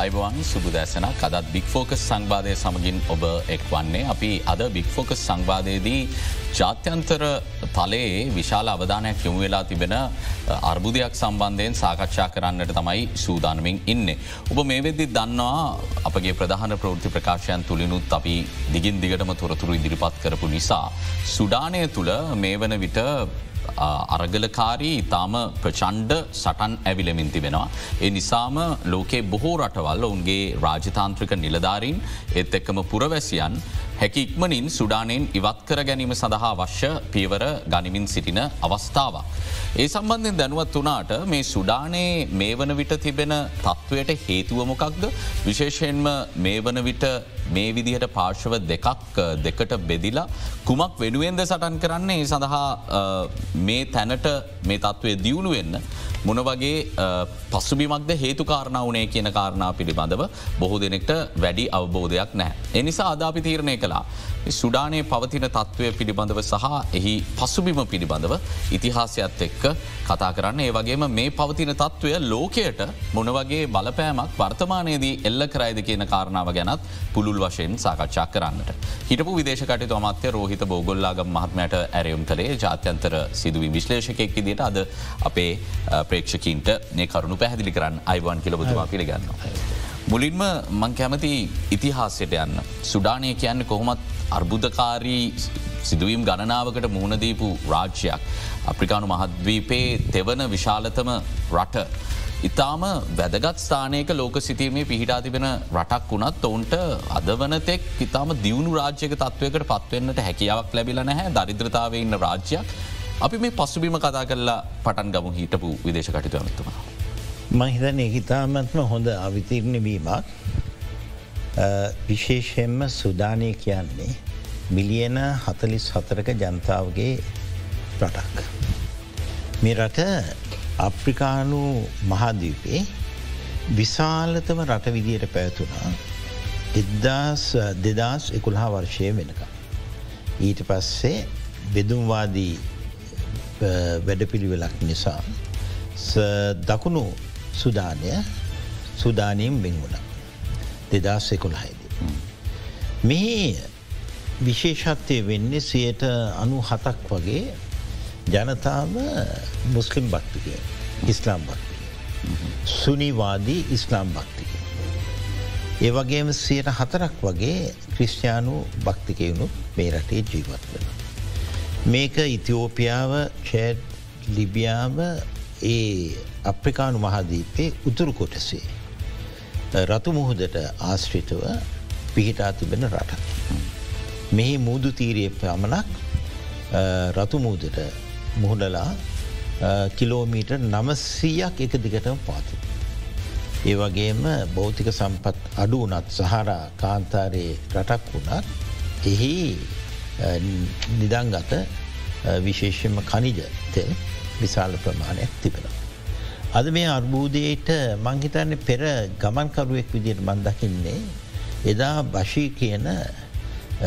අයිබවන් සුබදැසනක් අදත් බික්‍ෆෝකස් සංවාධය සමගින් ඔබ එක් වන්නේ අපි අද බික්‍ෆෝකස් සංවාධයේදී ජාත්‍යන්තර තලයේ විශාල අවධානයක් යොමු වෙලා තිබෙන අර්බුදයක් සම්බන්ධයෙන් සාකච්ඡා කරන්නට තමයි සූදානමින් ඉන්න. ඔබ මේ වෙද්දි දන්නවා අපගේ ප්‍රධාන ප්‍රෘති ප්‍රකාශයන් තුළිනුත් අපි දිගින් දිගටම තොරතුරු ඉදිරිපත් කරපු නිසා. සුඩානය තුළ මේ වන විට අරගලකාරී ඉතාම ප්‍රචන්්ඩ සටන් ඇවිලමින් තිබෙනවා. ඒ නිසාම ලෝකේ බොහෝ රටවල් ඔවුන්ගේ රාජතාන්ත්‍රික නිලධාරීන් එත් එක්කම පුරවැසියන් හැකි ඉක්මනින් සුඩානයෙන් ඉවත්කර ගැනීම සඳහා අවශ්‍ය පියවර ගනිමින් සිටින අවස්ථාවක්. ඒ සම්බන්ධෙන් දැනුවත් වනාට මේ සුඩානයේ මේ වන විට තිබෙන තත්ත්වයට හේතුවමොකක්ද විශේෂයෙන්ම මේ වන විට මේ විදිහට පාර්ශව දෙකක් දෙකට බෙදිලා කුමක් වෙනුවෙන්ද සටන් කරන්නේ සඳහා මේ තැනට මේ තත්ත්වය දියුණු වෙන්න මොන වගේ පසුබිමක්ද හේතු කාරණාවනේ කියන කාරණා පිළිබඳව බොහෝ දෙනෙක්ට වැඩි අවබෝධයක් නෑ. එනිසා අදාපි තීරණය කලා. සුඩානයේ පවතින තත්ත්වය පිළිබඳව සහ එහි පසුබිම පිළිබඳව ඉතිහාසයත් එක්ක කතා කරන්න ඒ වගේම මේ පවතින තත්ත්වය ලෝකයට මොනවගේ බලපෑමක් වර්තමානයේදී එල්ල කරයිද කියන කාරණාව ගැනත් පුළුල් වශයෙන් සාකච්ඡා කරන්නට. හිටපු විදේශකටතු අමත්‍ය රෝහිත බෝගොල්ලාග මහත්මයට ඇරයුම් කළේ ජාත්‍යන්තර සිදුවී විශ්ලේෂකෙක් විදිට අද අපේ ප්‍රේක්ෂකින්ට මේ කරුණු පැහැදිලි කරන්න අයිවන් කියලබතුවා පිළිගන්න. මුලින්ම මං කැමති ඉතිහාසයට යන්න. සුඩානය කියන්න කොහොමත් අර්බුදකාරී සිදුවීම් ගණනාවකට මුහුණදීපු රාජ්‍යයක්. අප්‍රිකානු මහද්වීපේ තෙවන විශාලතම රට. ඉතාම වැදගත් ස්ථානයක ලෝක සිතීමේ පිහිටා තිබෙන රටක් වුණත් ඔවුන්ට අදවනතෙක් ඉතාම දියුණු රාජ්‍යක තත්වයකට පත්වන්නට හැකියාවක් ලැබිල නැහැ දරිද්‍රතාව ඉන්න රාජ්‍යයක් අපි මේ පසුබිම කතා කරලා පටන් ගමු හිටපු විදේශ කටයුතු ඇමතුමා. මහිතන හිතාමත්ම හොඳ අවිතීරණ වීමක් විශේෂයෙන්ම සුදානය කියන්නේ මිලියන හතලිස් හතරක ජනතාවගේ රටක්. මේ රට අප්‍රිකානු මහාදීපේ විශාලතම රට විදියට පැවතුනා එදදාස් දෙදස් එකුල්හා වර්ෂය වෙනක. ඊට පස්සේ බෙදුම්වාදී වැඩපිළිවෙලක් නිසා දකුණු සුදානය සුදානයෙන් බෙංගුණ දෙදස් එකොළහයිද. මේ විශේෂත්වය වෙන්නේ සයට අනු හතක් වගේ ජනතාව මුස්ලිම් භක්තිකය ඉස්ලාම් භක්තිය. සුනිවාදී ඉස්ලාම් භක්තික. ඒ වගේම සයට හතරක් වගේ ක්‍රිස්්ටයානු භක්තිකයුණුත් මේ රටේ ජීවත් වෙන. මේක ඉතිෝපියාව චෑඩ් ලිබියාව ඒ අප්‍රිකානු මහදීපේ උතුරු කොටසේ. රතු මුහුදට ආශ්‍රිතව පිහිටා තිබෙන රට. මෙහි මුූදු තීරය පමණක් රතුමූදට මුහුණලා කිලෝමීට නමසීයක් එක දිගටම පාති. ඒ වගේම භෞතික සම්පත් අඩු වනත් සහරා කාන්තාරයේ රටක් වුණත් එහි නිදංගත විශේෂම කනිජ තෙල් විශාල ප්‍රමාණයක් තිබෙන. අද මේ අර්බූදයට මංහිතන්න පෙර ගමන්කරුවෙක් විදියට මන්දකින්නේ එදා බශී කියන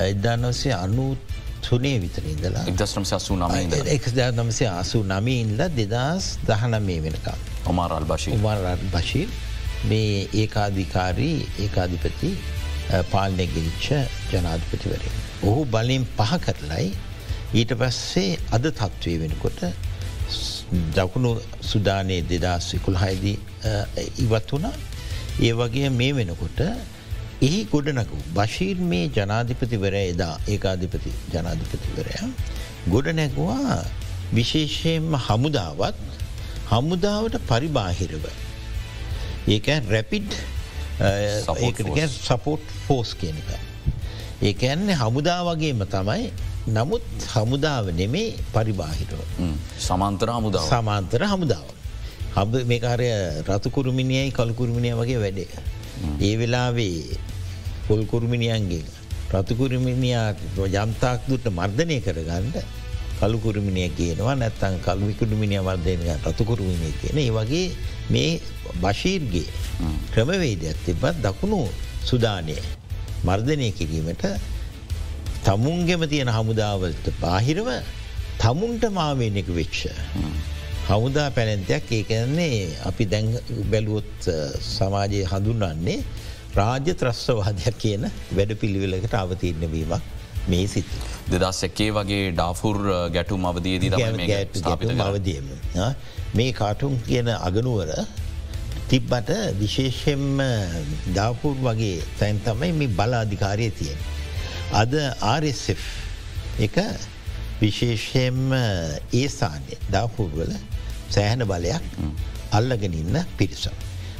එදානොසේ අනුත් තුනේ විතර ඉඳලා. එක්දස්නම සසු නම එක්දා නමසේ අසු නමීන්ල දෙදස් දහන මේ වෙනකම්. ඔමාරල් බශී උමරල් බශීල් මේ ඒකාධිකාරී ඒකාධිපති පාලනය ගෙවිච්ච ජනාධිපතිවරය. ඔහු බලයෙන් පහ කරලයි ඊට පස්සේ අද තත්ත්වය වෙනකොට දකුණු සුදානයේ දෙදස් විකුල්හයිදී ඉවත් වුණා ඒ වගේ මේ වෙනකොට එහි ගොඩනකු බශීර් මේ ජනාධිපතිවර එදා ඒකාධිපති ජනාධිපතිවරය ගොඩනැගවා විශේෂයෙන්ම හමුදාවත් හමුදාවට පරිබාහිරව. ඒක රැපිඩ් සපෝට් ෆෝස් කියනක. ඒක ඇන්නේ හමුදා වගේම තමයි නමුත් හමුදාව නෙමේ පරිබාහිරව. සමන්තර හමුදාව සමාන්තර හමුදාව. හබ මේකාරය රතුකුරුමිනියයි කල්කුරුමිනිය වගේ වැඩේ. ඒ වෙලාවේ පොල්කුරුමිනියන්ගේ රතුකුරුමිනියා යම්තාක් දුට මර්ධනය කරගන්නට කළුකුරුමිනිය කියනවා නැත්තන් කල්විකුඩුමිනිය වර්ධයන රතුකුරුමිනිය කියන ඒ වගේ මේ බශීර්ගේ ක්‍රමවේදයක් තිබත් දකුණු සුදානය මර්ධනය කිරීමට තමුන්ගෙම තියෙන හමුදාවලට බාහිරව තමුන්ට මාවෙනෙක වෙච්ච. හමුදා පැලැන්තයක් ඒකන්නේ අපි දැන් බැලුවොත් සමාජය හඳුන්වන්නේ රාජ්‍ය ත්‍රස්්‍රවාදයක් කියන වැඩ පිළිවෙලකට අවතීරණවීමක් මේ සිත්. දෙදස් එක්කේ වගේ ඩාෆුර් ගැටුම් අවදයේදී අවදයම. මේ කාටුම් කියන අගනුවර තිබ්බට විශේෂෙන්ම දාපුර් වගේ තැන් තමයි මේ බල අධිකාරය තියෙන. අද RSF එක විශේෂයෙන්ම ඒ ස්ථානය දාපුර්වල සෑහන බලයක් අල්ලගෙන ඉන්න පිරිස.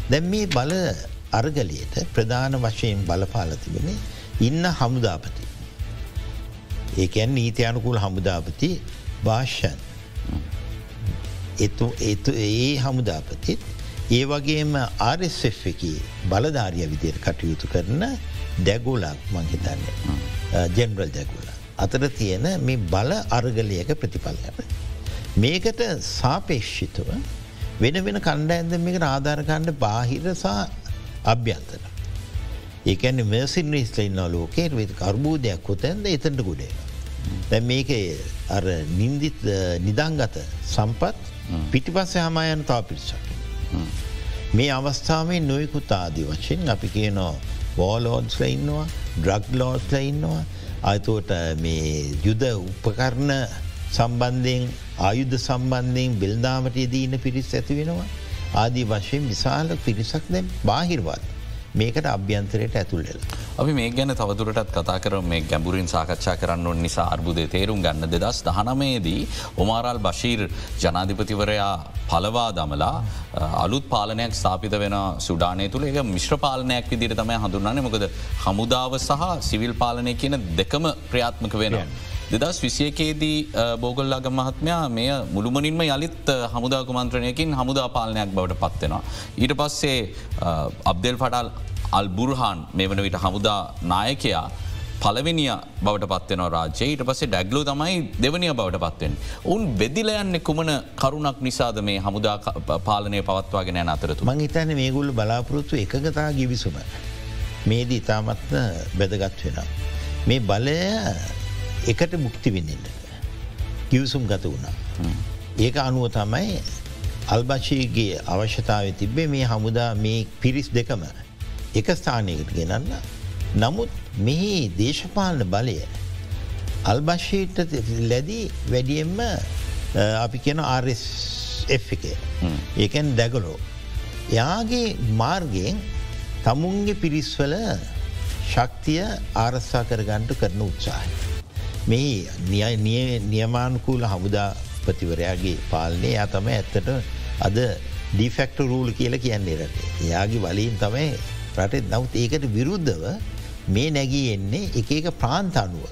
දැන් මේ බල අර්ගලයට ප්‍රධාන වශයෙන් බලපාලතිබෙන ඉන්න හමුදාපති. ඒකැන් නීතියනුකුල් හමුදාපති භාෂන්. ඒ හමුදාපතිත් ඒ වගේම ආර්SF එක බලධාරිය විදියට කටයුතු කරන දැගෝලක් මංහිතන්නේ ජෙනරල් දැගුල. අතර තියෙන මේ බල අර්ගලයක ප්‍රතිඵලයන. මේකට සාපේක්ෂිතව වෙන වෙන කණ්ඩ ඇන්දමික ආධාරකණ්ඩ බාහිරසා අභ්‍යන්තර. ඒකැන මසින් රිස්ලයින්න ලෝකේ වෙ කර්බූදයක් කොතැන්ද එතට ගුඩේ. දැ මේක අර නින්දිත් නිදංගත සම්පත් පිටිපස්ස හමායන තා පිරිසක්. මේ අවස්ථාවේ නොයකුත් ආදි වශයෙන් අපි කියනවා බෝලෝඩ්ස්ල ඉන්නවා ඩ්‍රග් ලෝස්ල ඉන්නවා. අයතුවට මේ යුද උපකරණ සම්බන්ධයෙන් ආයුද්ධ සම්බන්ධයෙන් බෙල්දාමට යෙදීන්න පිරිස් ඇති වෙනවා. ආදී වශයෙන් විශාල පිරිසක් දැ බාහිරවත්. මේකට අභ්‍යන්තරයට ඇතුල්ලෙල. අපි මේ ගැන තවදුරටත් කතා කර මේ ගැඹුරින් සාකච්ඡා කරන්න නිසා අර්බුදය තේරුම් ගන්න දෙදස් දහනමේදී ඔමාරල් බශීර් ජනාධිපතිවරයා පලවා දමලා අලුත් පාලනයක් ස්ථාපිත වෙන සුඩානය තුළ එක මිශ්‍ර පාලනයක් විදිර තමයි හඳුන්නන්නේ මොකද හමුදාව සහ සිවිල් පාලනය කියන දෙකම ක්‍රියාත්මක වෙනවා. දෙදස් විසියකේදී බෝගල්ලාග මහත්මයා මෙය මුළුමනින්ම යළිත් හමුදා කුමන්ත්‍රණයකින් හමුදා පාලනයක් බවට පත්වෙනවා. ඊට පස්සේ අබ්දෙල් පටල් අල් බුරහන් මේ වන විට හමුදා නායකයා පලවෙනිය බවට පත්වන රාජය ඊට පසේ ඩැග්ලෝ තමයි දෙවනිය බවට පත්වෙන්. උන් බෙදිලයන්න කුමන කරුණක් නිසාද මේ හමුදා පාලනය පවත්වාගෙන යන අතරතු. මං හිතන්න මේගුල්ල බලාපොරොත්තු එකගතා ගිවිසුම. මේදී ඉතාමත්න බැදගත් වෙන. මේ බලය එකට මුක්ති වෙන්නට. කිවසුම් ගත වුණා. ඒක අනුව තමයි අල්බශීගේ අවශ්‍යතාව තිබේ මේ හමුදා මේ පිරිස් දෙකම එක ස්ථානයකට ගෙනන්න. නමුත් මෙහි දේශපාලන බලය අල්බශීට ලැදී වැඩියෙන්ම අපි කියන ආර්ස් එක ඒකැන් දැගලෝ. යාගේ මාර්ගයෙන් තමුන්ගේ පිරිස්වල ශක්තිය ආරස්සා කරගන්ට කරන උත්සාහය. මේ නියමානුකූල හමුදා ප්‍රතිවරයාගේ පාලනය යා තම ඇත්තට අද ඩිෆෙක්ට රූල කියල කියන්නේ රටේ. යාගේ වලින් තමයි රටෙත් නවත් ඒකට විරුද්ධව මේ නැගී එන්නේ එක එක ප්‍රාන්තනුව.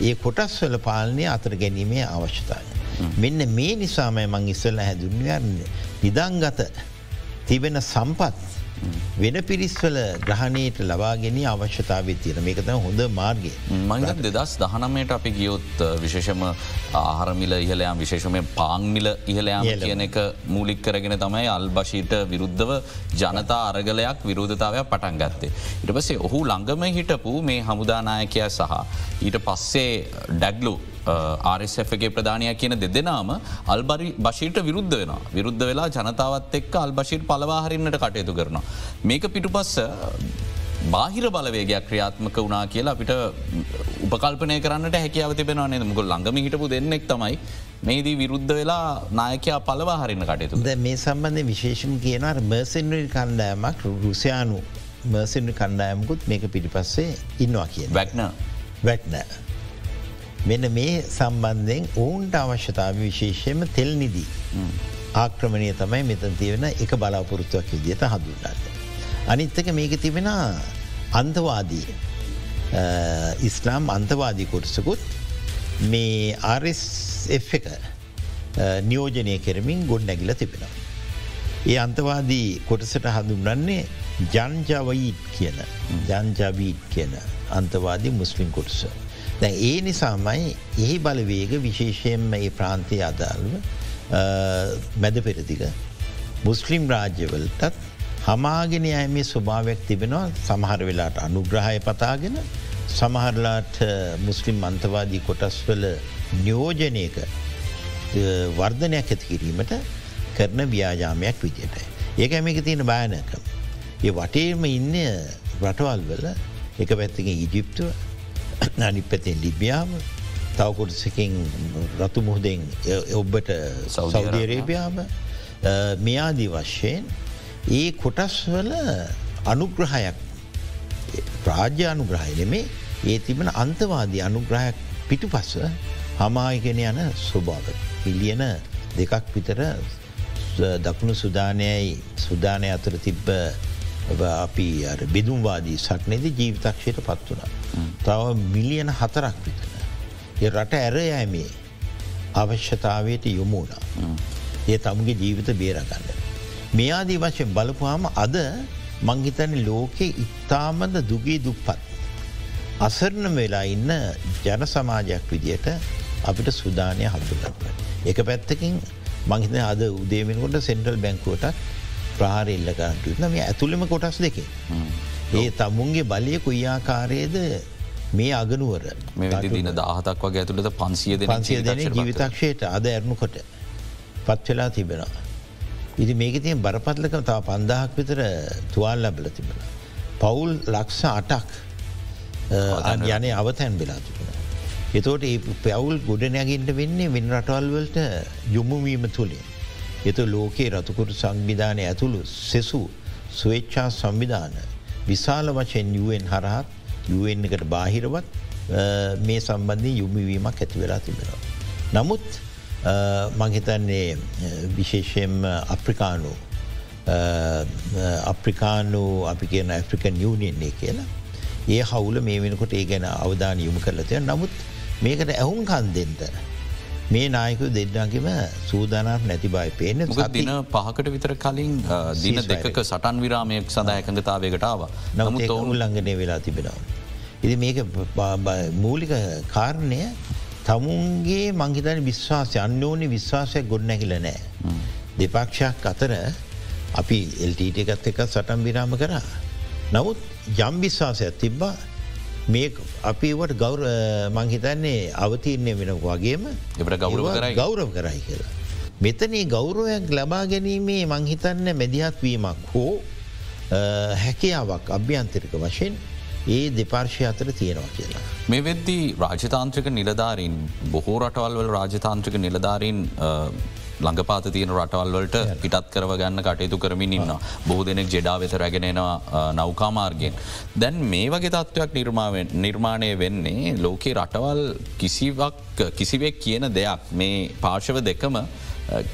ඒ කොටස්වල පාලනය අතර ගැනීමේ අවශ්‍යතාය. මෙන්න මේ නිසාමයි මං ඉස්සල්ල හැදුන්වන්නේ නිදංගත තිබෙන සම්පත් වෙන පිරිස්වල ග්‍රහණයට ලබාගෙන අවශ්‍යතාව තියන මේකත හොඳ මාර්ගය. මංගත් දෙදස් දහනමයට අපි ගියොත් විශේෂම ආහරමිල ඉහලයම් විශේෂම පාංමිල ඉහලයම් කියන එක මූලික් කරගෙන තමයි අල් බශීට විරුද්ධව ජනතා අරගලයක් විරෝධතාවයක් පටන් ගත්තේ. ඉට පසේ ඔහු ළඟම හිටපු මේ හමුදානායකය සහ ඊට පස්සේ ඩැග්ලු ආර්SFගේ ප්‍රධානයක් කියන දෙදෙනම අල්බරි බශීට විරුද්ධ වෙන විරුද්ධ වෙලා ජනතාවත් එක්ක අල්බශීට පලවාහරින්නට කටයුතු කරනවා. මේක පිටුපස්ස බාහිර බලවේගයක් ක්‍රියාත්මක වුණා කියලා අපිට උපකල්පනය කරන්නට හැකියාව තිබෙනවා නද මුකල් ළඟම හිටපු දෙන්නෙක් තමයි මේදී විරුද්ධ වෙලා නායකයා පලවාහරින්න කටයුතු. ද මේ සම්බන්ධ විශේෂම කියනර මර්සෙන්රල් කණ්ඩායමක් රුසියානු මර්සින්රි කණ්ඩායමකුත් මේක පිටිපස්සේ ඉන්නවා කිය වැක්න වැට්න. මෙන මේ සම්බන්ධයෙන් ඔවුන්ට අවශ්‍යතාව විශේෂයම තෙල් නිදී. ආක්‍රමණය තමයි මෙතන් තියෙන එක බලාපොරොත්තුවක් විදියට හඳුන්නට. අනිත්තක මේක තිබෙන අන්තවාදී ඉස්ලාම් අන්තවාදී කොටසකුත් මේ ආරස් එක නියෝජනය කරමින් ගොඩ නැගිල තිබෙනවා. ඒ අන්තවාදී කොටසට හඳුන්රන්නේ ජන්ජවීට් කියන ජන්ජවීට් කියන අන්තවාදී මුස්ලිම් කොටස. දැ ඒ නිසාමයි එහි බලවේග විශේෂයෙන්ම ඒ ප්‍රාන්තය අදාල්ව මැද පෙරදික මුස්ලිම් රාජ්‍යවලටත් හමාගෙන ඇමේ ස්වභාවයක් තිබෙනවා සමහර වෙලාට අනුග්‍රහය පතාගෙන සමහරලාට මුස්ලිම් අන්තවාදී කොටස්වල නියෝජනයක වර්ධනයක් ඇති කිරීමට කරන ව්‍යාජාමයක් විදියට. ඒක ඇමික තියෙන බායනකම. ඒ වටේම ඉන්න රටවල් වල එක පැත්තකින් ඉජිප්තුව අනි පැතෙන් ලිබියාව තවකොටසකින් රතු මුහදෙන් ඔබ්බට සෞදරේපියාව මෙයාදී වශයෙන් ඒ කොටස් වල අනුග්‍රහයක් ප්‍රාජ්‍ය අනුග්‍රහයනෙමේ ඒ තිබෙන අන්තවාදී අනුග්‍රහයක් පිටු පස්ස හමායිගෙන යන ස්වභාව. පිලියන දෙකක් විතර දකුණු සුදානයයි සුදානය අතර තිබ්බ අපි බෙදුම්වාදී සටනේද ජීවිතක්ෂයට පත් වුණ. තව මිලියන හතරක් විතන. ඒ රට ඇරයෑමේ අවශ්‍යතාවයට යොමුණා. ඒ තමුගේ ජීවිත බේරගන්න. මෙයාදී වශයෙන් බලපුහම අද මංහිතන ලෝකෙ ඉතාමද දුගේ දුප්පත්. අසරණ වෙලා ඉන්න ජන සමාජයක් විදියට අපිට සුදානය හඳුගන්න. එක පැත්තකින් මංහිත අද උදේමෙනකොට සෙන්ටල් බැංකුවට ප්‍රහාර ඉල්ලකාට නම ඇතුළම කොටස් දෙකේ. ඒ තමුන්ගේ බලය කුයියාකාරයද මේ අගනුවර මේ දින දාහතක් වගේ ඇතුළට පන්සිය පන්සිය දෙන ජීවිතක්ෂයට අද ඇරණුකොට පත්වෙලා තිබෙනවා. ඉති මේක තියෙන් බරපත්ලක තා පන්දහක් විතර තුවාල් ලැබල තිබෙන. පවුල් ලක්ෂ අටක් යන අවතැන් වෙලා තිබෙන. එතෝට ඒ පැවුල් ගොඩනැගින්ට වෙන්නේ වෙන් රටවල්වලට යොමුවීම තුළින්. එතු ලෝකයේ රතුකුරු සංවිධානය ඇතුළු සෙසු ස්වේච්ඡා සංවිධාන විශාල වශයෙන් යුවෙන් හරහත් යුවෙන් එකට බාහිරවත් මේ සම්බන්ධය යොමිවීමක් ඇතිවෙලා තිබෙනවා. නමුත් මංහිතන්නේ විශේෂයෙන් අප්‍රිකානු අප්‍රිකානු අපි කියන ඇෆ්‍රිකන් යුනියන්නේ කියලා ඒ හවුල මේ වෙනකොට ඒ ගැන අවධාන යොමු කරලතය නමුත් මේකට ඇහුම් කන්දෙන්ට මේ නායකු දෙන්නගේම සූදානක් නැති බයි පේන දින පහකට විතර කලින් දින දෙක සටන් විරාමයක් සඳහ එකඟතාවකටාව නමුත් ඔවුන් ළඟනය වෙලා තිබෙනවා. ඉති මේක මූලික කාරණය තමුන්ගේ මංහිතන විශ්වාසය අන්‍යෝනි විශ්වාසයක් ගොඩනැකිල නෑ. දෙපක්ෂයක් අතර අපි එල්ටීට එකත් එක සටන් විරාම කරා. නමුත් යම් විශ්වාසයක් තිබ්බා මේ අපිවට ගෞර මංහිතන්නේ අවතීරණය වෙන වගේම එට ගෞරව කරයි ගෞරව කරයි කියලා. මෙතනේ ගෞරවයක් ලබා ගැනීමේ මංහිතන්න මැදිහත්වීමක් හෝ හැකියාවක් අභ්‍යන්තරික වශයෙන් ඒ දෙපාර්ශය අතර තියෙනවා කියලා. මේ වෙද්දී රාජතාන්ත්‍රික නිලධාරීන් බොහෝ රටවල්වල රාජතාන්ත්‍රික නිලධාරීන් ළඟපාත තියෙන රටවල්වලට පිටත් කරව ගන්න කටයුතු කරමින් ඉන්න බොහෝ දෙනෙක් ජෙඩා වෙත රැගෙනෙනවා නෞකාමාර්ගෙන්. දැන් මේ වගේ තත්ත්වයක් නිර්මාණය වෙන්නේ ලෝකයේ රටවල් කිසිවක් කියන දෙයක් මේ පාර්ශව දෙකම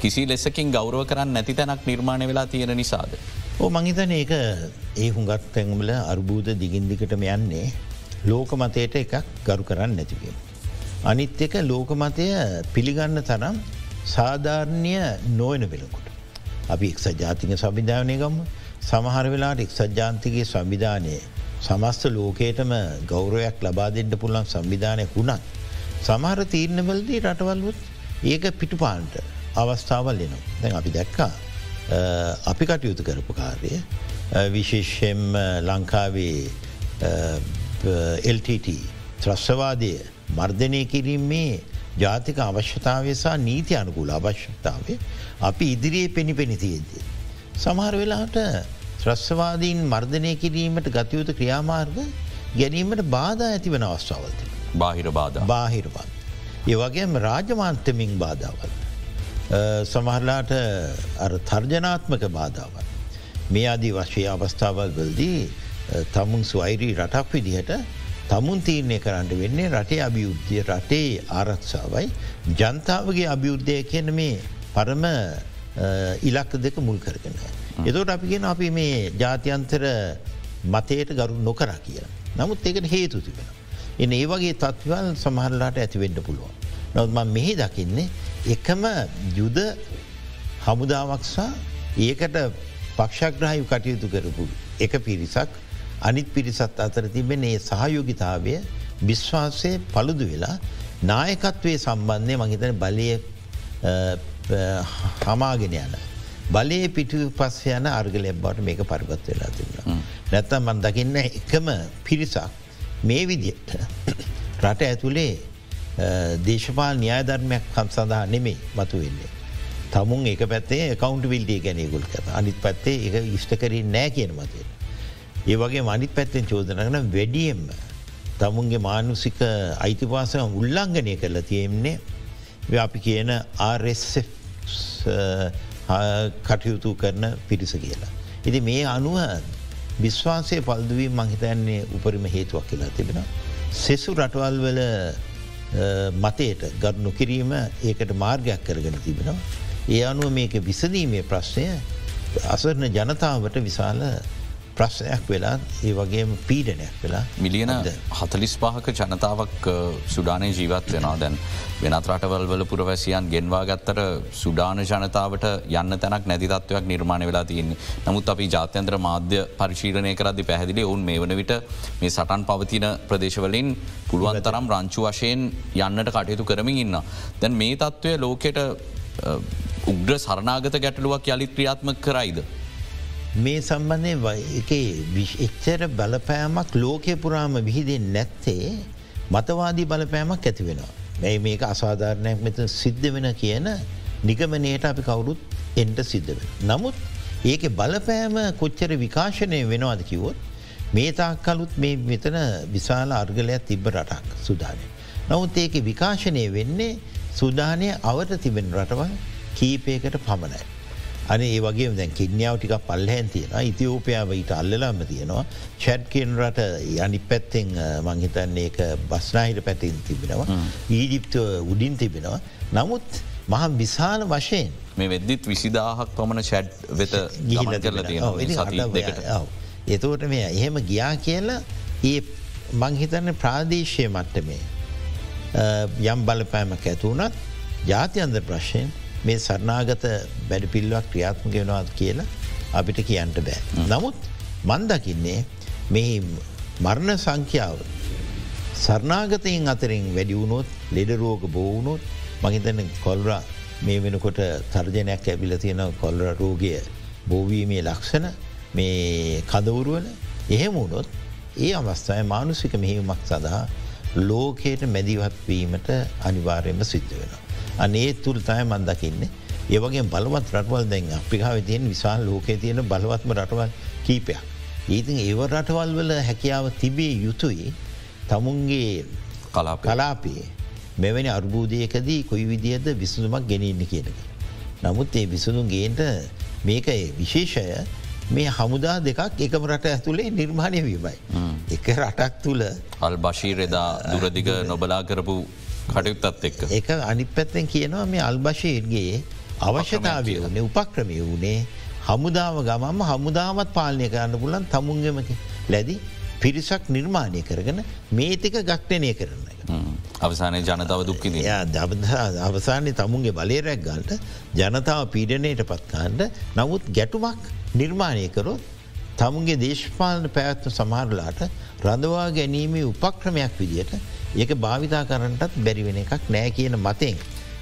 කිසි ලෙසකින් ගෞරව කරන්න නැති තැනක් නිර්මාණය වෙලා තියෙන නිසාද. ඕ මංහිතන ඒක ඒ හුඟත් තැන්වල අර්බූද දිගින්දිකටම යන්නේ ලෝක මතයට එකක් ගරු කරන්න නැතිවීම. අනිත් එක ලෝකමතය පිළිගන්න තරම් සාධාරණය නොවන වෙලකුට. අපි එක්ස ජාතික සවිධානය ගම්ම සමහර වෙලාට එක්සත් ජාන්තිගේ සංවිධානය සමස්ත ලෝකේටම ගෞරවයක් ලබා දෙන්න පුළන් සංවිධානය වුණත්. සමහර තීරණවලදී රටවල්වත් ඒක පිටුපාන්ට අවස්ථාවල් එනවා. දැන් අපි දැක්කා අපි කටයුතු කරපු කාරය විශේෂෙම් ලංකාවේ LTT ත්‍රස්්‍රවාදය මර්ධනය කිරීමේ ජාතික අවශ්‍යතාවය සහ නීති අනුකූල අවශ්‍යතාවේ අපි ඉදිරියේ පෙනි පෙනිතියද. සමහර වෙලාට ත්‍රස්වාදීන් මර්ධනය කිරීමට ගතයුතු ක්‍රියාමාර්ග ගැනීමට බාධා ඇති වන අවස්ථාවලති. බාහිර බාධ බාහිරවන්. ඒවගේම රාජමාන්තමින් බාධාවල්. සමහරලාට තර්ජනාත්මක බාධාවල්. මේ අදී වශය අවස්ථාවල් වලදී තමුන් ස්වයිරී රටක් විදිහට තමුන් තීරණය කරන්න වෙන්නේ රටේ අභියුද්ධිය රටේ ආරක්ෂාවයි ජනතාවගේ අභියුද්ධය කියන මේ පරම ඉලක්ක දෙක මුල් කරගෙන. එතෝට අපි ගෙන අපි මේ ජාතියන්තර මතයට ගරු නොකර කිය. නමුත් ඒකට හේතු තිබෙන. එන ඒ වගේ තත්වල් සමහරලාට ඇතිවෙන්න පුළුවන්. නොත්ම මෙහි දකින්නේ එකම යුද හමුදාවක්සා ඒකට පක්ෂග්‍රහයු කටයුතු කරපු එක පිරිසක් අනිත් පිරිසත් අතර තිබෙන ඒ සහයෝගිතාවය විශ්වාසය පළුදු වෙලා නායකත්වය සම්බන්ධය මහිතන බලය හමාගෙන යන. බලය පිටු පස් යන අර්ගල එබ්බට මේක පරිගත් වෙලා තිබුණ. නැත්තම් මන් දකින්න එකම පිරිසක් මේ විදියට රට ඇතුළේ දේශපාල න්‍යායධර්මයක් කම් සඳහා නෙමේ මතු වෙන්නේ. තමුන් එක පැත්තේ කවන්ට විල්ටිය ගැනයකුල් කර අනිත් පැත්තේ එක ඉෂ්ට කරින් නෑ කියන මතය. ඒ වගේ මනිත් පැත්තෙන් චෝදනගන වැඩියෙන්ම තමුන්ගේ මානුසික අයිතිවාසය උල්ලංඝනය කරලා තියෙන්නේ අපි කියන RSF කටයුතු කරන පිරිස කියලා. ඉති මේ අනුව විශ්වාසය පල්දුවී මහිතන්නේ උපරිම හේතුවක් කියලා තිබෙන. සෙසු රටවල් වල මතයට ගත් නොකිරීම ඒකට මාර්ගයක් කරගෙන තිබෙනවා. ඒ අනුව මේක විසදීමේ ප්‍රශ්නය අසරණ ජනතාවට විශාල ප්‍රශ්නයක් වෙලා ඒ වගේම පීඩනයක් වෙලා. මිලියන හතලිස් පාහක ජනතාවක් සුඩානය ජීවත් වෙනවා. දැන් වෙනත් රටවල් වල පුරවැසියන් ගෙන්වා ගත්තර සුඩාන ජනතාවට යන්න තැනක් නැතිතත්වයක් නිර්මාණ වෙලා තියන්නේ. නමුත් අපි ජාත්‍යන්ත්‍ර මාධ්‍ය පරිශීලනය කරදි පැහැදිලි ඔවුන් මේ වන විට මේ සටන් පවතින ප්‍රදේශවලින් පුළුවන් තරම් රංචු වශයෙන් යන්නට කටයුතු කරමින් ඉන්න. දැන් මේ තත්ත්වය ලෝකෙට උග්‍ර සරනාගත ගැටලුවක් යළිත් ක්‍රියාත්ම කරයිද. මේ සම්බන්ධය එක එච්චර බලපෑමක් ලෝකය පුරාම විහිදෙන් නැත්තේ මතවාදී බලපෑමක් ඇති වෙනවා. ඇයි මේක අසාධාරණයක් මෙත සිද්ධ වෙන කියන නිගමනයට අපි කවුරුත් එන්ට සිද්ධ වෙන. නමුත් ඒක බලපෑම කොච්චර විකාශනය වෙනවාද කිවොත් මේ තාක්කලුත් මේ මෙතන විශාල අර්ගලයක් තිබ්බ රටක් සුදානය. නමුත් ඒක විකාශනය වෙන්නේ සුදානය අවට තිබෙන රටවල් කීපයකට පමණයි. අන ඒ වගේ දැන් කින්‍යාව ටික පල්ලහැන් තියෙන ඉතිෝපයාව ඊට අල්ලලාම තියෙනවා. චැඩ්කෙන් රට යනි පැත්තෙන් මංහිතන්නේ බස්නාහිට පැතින් තිබෙනවා. ඊජිප්ත උඩින් තිබෙනවා. නමුත් මහ විශාල වශයෙන් මේ වෙද්දිත් විසිදාහක් පමණ චැඩ් වෙත ගිහිල කරල තියෙන එතෝට මේ එහෙම ගියා කියලා ඒ මංහිතන්න ප්‍රාදේශය මට්ටමේ යම් බලපෑමක් ඇතුවනත් ජාතියන්ද ප්‍රශ්යෙන් මේ සරනාගත වැඩ පිල්ලක් ක්‍රියාත්මක වෙනවාත් කියලා අපිට කියන්ට බෑ. නමුත් මන්දකින්නේ මේ මරණ සංඛ්‍යාව සරනාගතයෙන් අතරින් වැඩිවුණොත් ලෙඩරෝග බෝවුණොත් මහිතන කොල්රා මේ වෙනකොට තර්ජනයක් ඇබිල තියෙන කොල්ර රෝගය බෝවීමේ ලක්ෂණ මේ කදවුරුවන එහෙම වුණොත් ඒ අවස්ථාය මානුසික මෙහිමක් සඳහා ලෝකයට මැදිවත්වීමට අනිවාර්යම සිද්ධ වෙනවා. අනේ තුළ තය මන් දකින්නේ ඒවගේ බලවත් රටවල් දැන් අපිකාව තියෙන විශාල් ලෝකයේ තියෙන බලවත්ම රටවල් කීපයක්. ඒතින් ඒව රටවල් වල හැකියාව තිබේ යුතුයි තමුන්ගේ කලාපේ මෙවැනි අර්බූදයකදී කොයි විදිහද විසඳුමක් ගෙනන්න කියනක. නමුත් ඒ විසඳුම් ගේන්ට මේක විශේෂය මේ හමුදා දෙකක් එකම රට ඇතුළේ නිර්මාණය වීමයි. එක රටක් තුළ අල් බශීරෙදා දුරදිග නොබලා කරපු කටයුත්තත් එක්ක. එක අනිත් පැත්තෙන් කියනවා මේ අල්බශීර්ගේ අවශ්‍යතාවය වනේ උපක්‍රමය වනේ හමුදාව ගමම හමුදාමත් පාලනය කරන්න පුලන් තමුන්ගමක ලැදි පිරිසක් නිර්මාණය කරගෙන මේතික ගක්ටනය කරන එක. අවසානය ජනතාව දුක්කිද අවසානය තමුන්ගේ බලේරැක් ගල්ට ජනතාව පීඩනයට පත්කාන්ට නමුත් ගැටුමක් නිර්මාණය කරොත් තමුන්ගේ දේශපාලන පැවැත්ව සමහරලාට රඳවා ගැනීමේ උපක්‍රමයක් විදියට ඒක භාවිතා කරන්නටත් බැරිවෙන එකක් නෑ කියන මතෙන්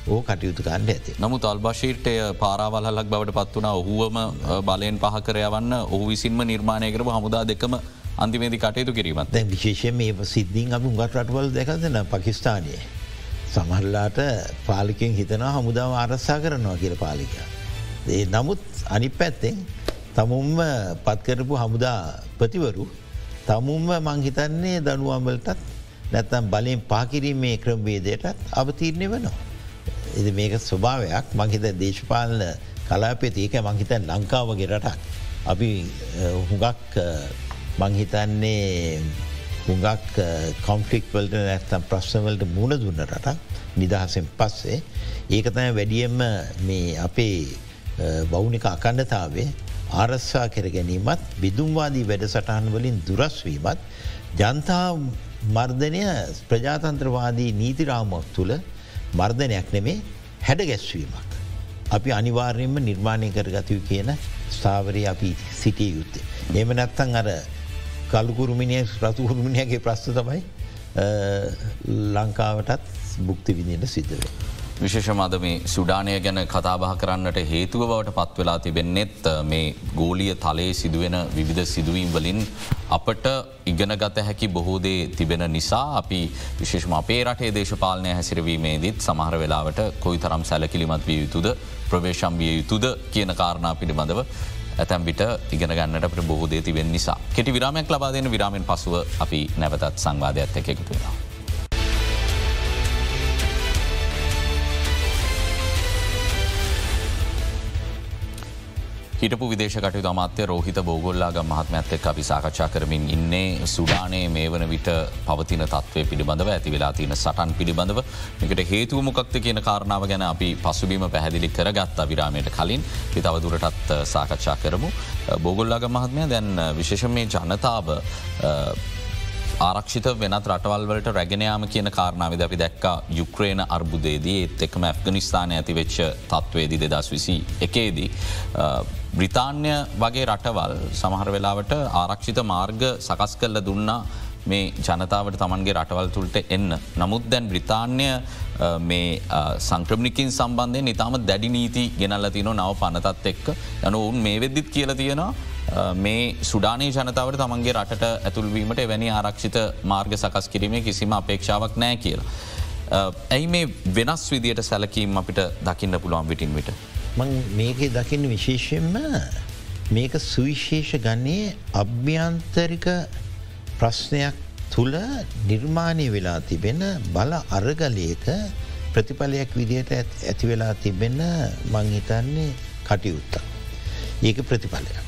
ඕ කටයුතු කාණ්ඩ ඇති. නමුත් අල්බශීර්ටය පාරවල්හලක් බවට පත් වනා ඔහුවම බලයෙන් පහකරයවන්න ඔහු විසින්ම නිර්මාණය කරපු හමුදා දෙකම අන්තිමේදි කටයුතු කිරීමත් දැ විශේෂය මේ සිද්ධින් අප උගත් රටවල් දෙකදන පකිස්ානයේ. සමහරලාට පාලිකෙන් හිතන හමුදාව ආරස්සා කරනවා කියල පාලික. ඒ නමුත් අනි පැත්තෙන් තමුම්ම පත්කරපු හමුදා ප්‍රතිවරු තමුම්ම මංහිතන්නේ දනුවම්වලටත් නැත්තම් බලයෙන් පාකිරීමේ ක්‍රමවේදයටත් අවතීරණය වනවා. එද මේක ස්වභාවයක් මංහිත දේශපාලන කලාපෙත් ඒක මංහිතන් ලංකාවගේ රටක්. අපි හුඟක් මංහිතන්නේ හුඟක් කොන්ෆලික් වලට නැත්තම් ප්‍රශ්නවලට මුණ දුන්න රටක් නිදහසෙන් පස්සේ ඒකතය වැඩියම්ම මේ අපේ බෞනික අකණ්ඩතාවේ ආරස්සා කර ගැනීමත් විදුම්වාදී වැඩසටහන් වලින් දුරස්වීමත් ජනතා මර්ධනය ප්‍රජාතන්ත්‍රවාදී නීතිරාමක් තුළ මර්ධනයක් නෙමේ හැඩ ගැස්වීමක්. අපි අනිවාර්යෙන්ම නිර්මාණය කරගතයු කියන ස්ථාවරය අපි සිටිය යුත්තේ. එම නැත්තන් අර කල්කුරුමිනිය රතුහුරුමිනියගේ ප්‍රස්ථ තමයි ලංකාවටත් බුක්ති විදිට සිද්ධවේ. විශේෂමද මේ සුඩානය ගැන කතාබහ කරන්නට හේතුව බවට පත්වෙලා තිබෙන්නෙත් මේ ගෝලිය තලයේ සිදුවෙන විවිධ සිදුවීම් වලින් අපට ඉගෙන ගත හැකි බොහෝදේ තිබෙන නිසා අපි විශේෂම අපේ රටේ දේශපාලනය හැසිරවීමේදීත් සමහර වෙලාවට කොයි තරම් සැලකිලිමත් විය යුතුද ප්‍රවේශම් විය යුතුද කියන කාරණා පිළිබඳව ඇතැම්බිට ඉගෙන ගන්නට අපට බොහෝදේ තිබෙන නිසා කෙටි විරාමයක් ලබාදන විරාමෙන් පසුව අපි නැවතත් සංවාධයක් එකතු වෙනවා. හිටපු විදේශකට අමාත්‍ය රෝහිත බෝගොල්ලාග මහත්මඇත් එක් අපි සාකච්ඡා කරමින් ඉන්නේ සුඩානයේ මේ වන විට පවතින තත්වය පිළිබඳව ඇති වෙලා තියෙන සටන් පිළිබඳව එකට හේතුව මොකක්ද කියන කාරණාව ගැන අපි පසුබීම පැහැදිලි කරගත් අවිරාමයට කලින් හිතවදුරටත් සාකච්ඡා කරමු. බෝගොල්ලාග මහත්මය දැන් විශේෂ මේ ජනතාව ආරක්ෂිත වෙනත් රටවල්වලට රැගෙනයාම කියන කාරණාවද අපි දැක්ක යුක්්‍රේන අර්බුදේදී ඒත් එක්ම ඇෆ්ගනිස්ථාන ඇති වෙච්ච තත්වේදි දෙදස් විසි එකේදී. බ්‍රිතාන්‍ය වගේ රටවල් සමහර වෙලාවට ආරක්ෂිත මාර්ග සකස් කල්ල දුන්නා මේ ජනතාවට තමන්ගේ රටවල් තුළට එන්න. නමුත් දැන් බ්‍රිතාන්‍ය මේ සංක්‍රමිකින් සම්බන්ධය නිතාම දැඩි නීති ගෙනල්ල තින නව පනතත් එක්ක යන ඔවුන් මේ වෙද්දිත් කියල තියෙනවා මේ සුඩානී ජනතාවට තමන්ගේ රට ඇතුල්වීමට එවැනි ආරක්ෂිත මාර්ග සකස් කිරීමේ කිසිම අපේක්ෂාවක් නෑ කියලා. ඇයි මේ වෙනස් විදියට සැලකීම් අපිට දකින්න පුළුවන් විටින් විට. මං මේක දකින්න විශේෂයෙන්ම මේක සුවිශේෂ ගන්නේ අභ්‍යන්තරික ප්‍රශ්නයක් තුළ නිර්මාණය වෙලා තිබෙන බල අරගලයක ප්‍රතිඵලයක් විදියට ඇති වෙලා තිබෙන මංහිතන්නේ කටයුත්තා. ඒක ප්‍රතිඵලයක්.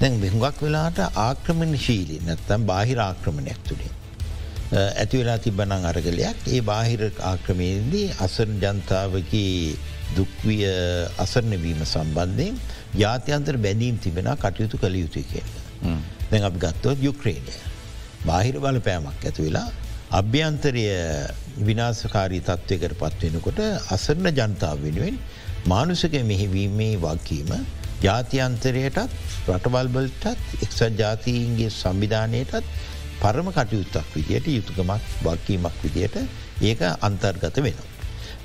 දැන් බෙහුගක් වෙලාට ආක්‍රමණ ශීලී නැත්තම් බාහිර ආක්‍රමණයක් තුළින්. ඇති වෙලා තිබනං අරගලයක් ඒ බාහිර ආක්‍රමයේදී අසරන් ජනතාවගේ දුක්විය අසරණවීම සම්බන්ධයෙන් ජාත්‍යන්තර බැඳීම් තිබෙන කටයුතු කළ යුතුයි කියන්න. දැන් අපි ගත්තොත් යුක්්‍රේණය. බාහිර බලපෑමක් ඇතු වෙලා අභ්‍යන්තරය විනාසකාරී තත්ත්වයකට පත්වෙනකොට අසරණ ජනතාව වෙනුවෙන් මානුසක මෙහිවීමේ වක්කීම ජාතියන්තරයටත් රටවල්බලටත් එක්සත් ජාතීන්ගේ සංවිධානයටත් පරම කටයුත්තක් විදියට යුතුකමක් වක්කීමක් විදියට ඒක අන්තර්ගත වෙනවා.